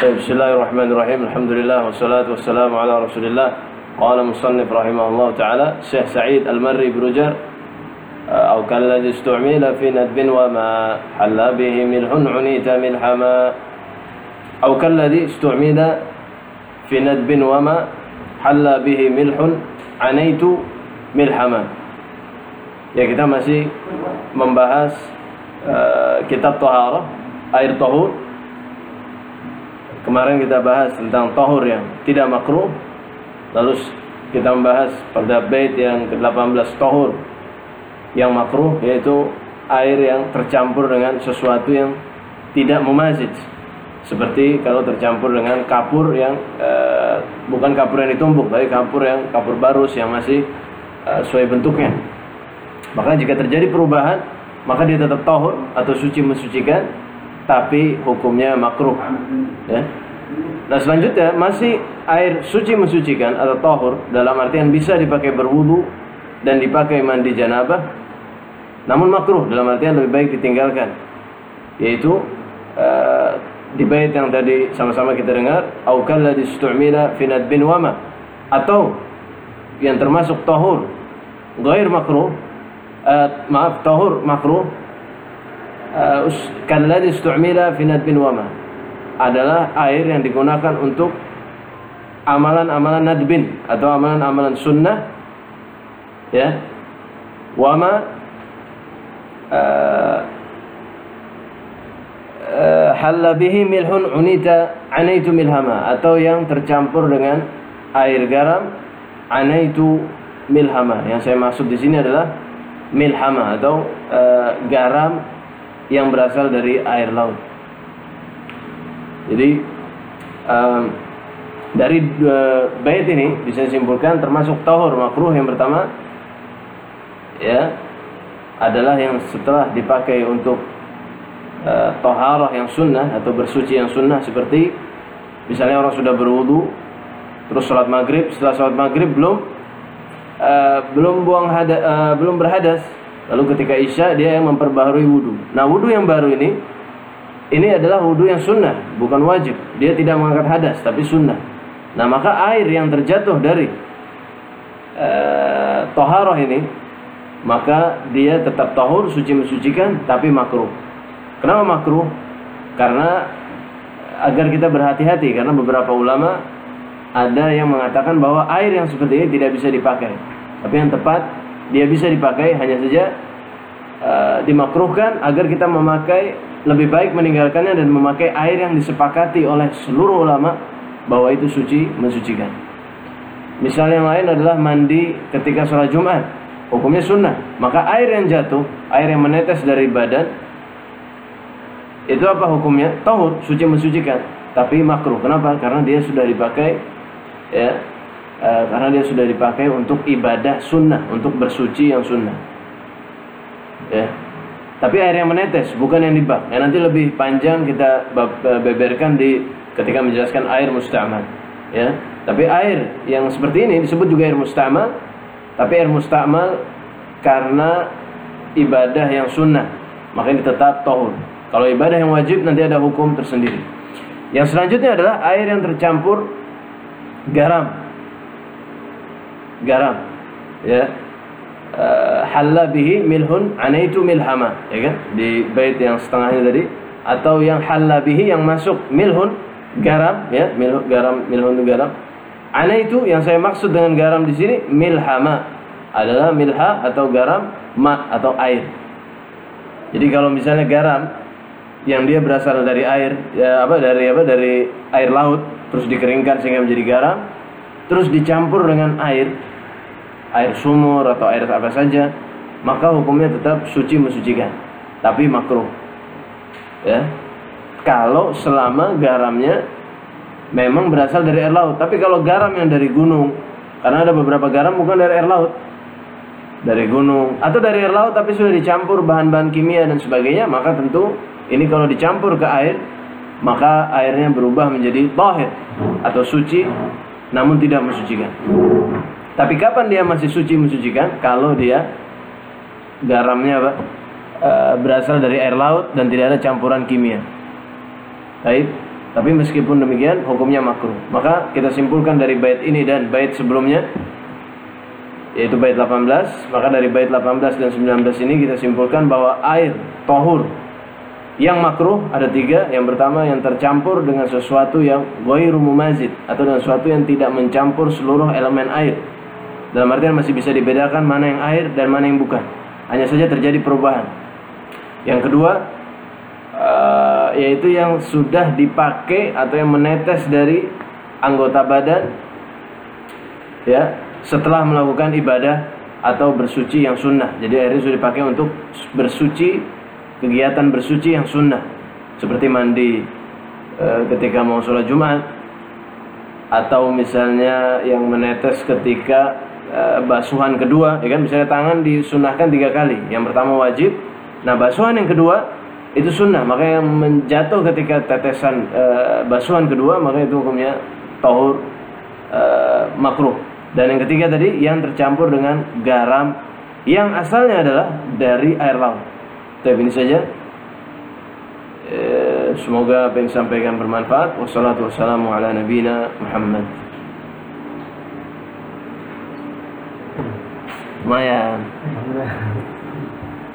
بسم الله الرحمن الرحيم. الحمد لله والصلاة والسلام على رسول الله قال مصنف رحمه الله تعالى الشيخ سعيد المري برجر أو كالذي استعمل في ندب وما حل به ملح عنيت ملحما أو كالذي استعمل في ندب وما حل به ملح عنيت ملحما Ya kita masih membahas uh, kitab Toharah Kemarin kita bahas tentang Tohur yang tidak makruh Lalu kita membahas pada bait yang ke-18 Tohur Yang makruh yaitu air yang tercampur dengan sesuatu yang tidak memazid seperti kalau tercampur dengan kapur yang uh, bukan kapur yang ditumbuk tapi kapur yang kapur barus yang masih uh, sesuai bentuknya maka jika terjadi perubahan, maka dia tetap tahur atau suci mensucikan, tapi hukumnya makruh. Ya. Nah selanjutnya masih air suci mensucikan atau tahur dalam artian bisa dipakai berwudu dan dipakai mandi janabah, namun makruh dalam artian lebih baik ditinggalkan, yaitu uh, di bait yang tadi sama-sama kita dengar, aukalla distu'mila finad bin wama atau yang termasuk tahur gair makruh uh, maaf tahur makruh uh, kalladhi istu'mila fi nadbin wama adalah air yang digunakan untuk amalan-amalan nadbin atau amalan-amalan sunnah ya wama uh, uh, halla bihi milhun unita anaitu milhama atau yang tercampur dengan air garam anaitu milhama yang saya maksud di sini adalah milhama atau e, garam yang berasal dari air laut. Jadi e, dari dua bait ini bisa disimpulkan termasuk tahur makruh yang pertama ya adalah yang setelah dipakai untuk e, toharah yang sunnah atau bersuci yang sunnah seperti misalnya orang sudah berwudu terus sholat maghrib setelah sholat maghrib belum uh, belum buang hada, uh, belum berhadas lalu ketika isya dia yang memperbaharui wudhu nah wudhu yang baru ini ini adalah wudhu yang sunnah bukan wajib. Dia tidak mengangkat hadas tapi sunnah. Nah maka air yang terjatuh dari uh, toharoh ini maka dia tetap tahur suci mensucikan tapi makruh. Kenapa makruh? Karena agar kita berhati-hati karena beberapa ulama ada yang mengatakan bahwa air yang seperti ini tidak bisa dipakai. Tapi yang tepat dia bisa dipakai hanya saja uh, dimakruhkan agar kita memakai lebih baik meninggalkannya dan memakai air yang disepakati oleh seluruh ulama bahwa itu suci mensucikan. Misal yang lain adalah mandi ketika sholat Jumat, hukumnya sunnah. Maka air yang jatuh, air yang menetes dari badan, itu apa hukumnya? Tahur, suci mensucikan, tapi makruh. Kenapa? Karena dia sudah dipakai ya e, karena dia sudah dipakai untuk ibadah sunnah untuk bersuci yang sunnah ya tapi air yang menetes bukan yang dibak. Ya nanti lebih panjang kita beberkan di ketika menjelaskan air mustamal. Ya tapi air yang seperti ini disebut juga air mustamal. Tapi air mustamal karena ibadah yang sunnah. Maka ini tetap tohur kalau ibadah yang wajib nanti ada hukum tersendiri. Yang selanjutnya adalah air yang tercampur garam. Garam. Ya uh, halla bihi milhun anaitu milhama ya kan? Di bait yang setengahnya tadi. Atau yang halla bihi yang masuk milhun garam ya mil, garam milhun itu garam. Anaitu yang saya maksud dengan garam di sini milhama. Adalah milha atau garam ma atau air. Jadi kalau misalnya garam yang dia berasal dari air ya apa dari apa dari air laut terus dikeringkan sehingga menjadi garam terus dicampur dengan air air sumur atau air apa saja maka hukumnya tetap suci mensucikan. Tapi makruh. Ya. Kalau selama garamnya memang berasal dari air laut tapi kalau garam yang dari gunung karena ada beberapa garam bukan dari air laut. Dari gunung atau dari air laut tapi sudah dicampur bahan-bahan kimia dan sebagainya maka tentu ini kalau dicampur ke air, maka airnya berubah menjadi tahir atau suci namun tidak mensucikan. Tapi kapan dia masih suci mensucikan? Kalau dia garamnya apa? E, berasal dari air laut dan tidak ada campuran kimia. Baik. Tapi meskipun demikian hukumnya makruh. Maka kita simpulkan dari bait ini dan bait sebelumnya yaitu bait 18, maka dari bait 18 dan 19 ini kita simpulkan bahwa air tohur yang makruh ada tiga. Yang pertama yang tercampur dengan sesuatu yang ghairu mumazid atau dengan sesuatu yang tidak mencampur seluruh elemen air. Dalam artian masih bisa dibedakan mana yang air dan mana yang bukan. Hanya saja terjadi perubahan. Yang kedua uh, yaitu yang sudah dipakai atau yang menetes dari anggota badan ya setelah melakukan ibadah atau bersuci yang sunnah. Jadi airnya sudah dipakai untuk bersuci kegiatan bersuci yang sunnah seperti mandi e, ketika mau sholat Jumat atau misalnya yang menetes ketika e, basuhan kedua, ya kan misalnya tangan disunahkan tiga kali. Yang pertama wajib, nah basuhan yang kedua itu sunnah, maka yang menjatuh ketika tetesan e, basuhan kedua maka itu hukumnya tahur e, makruh. Dan yang ketiga tadi yang tercampur dengan garam yang asalnya adalah dari air laut. Tapi ini saja. Eh, semoga apa yang disampaikan bermanfaat. Wassalamualaikum warahmatullahi wabarakatuh. Muhammad. Lumayan.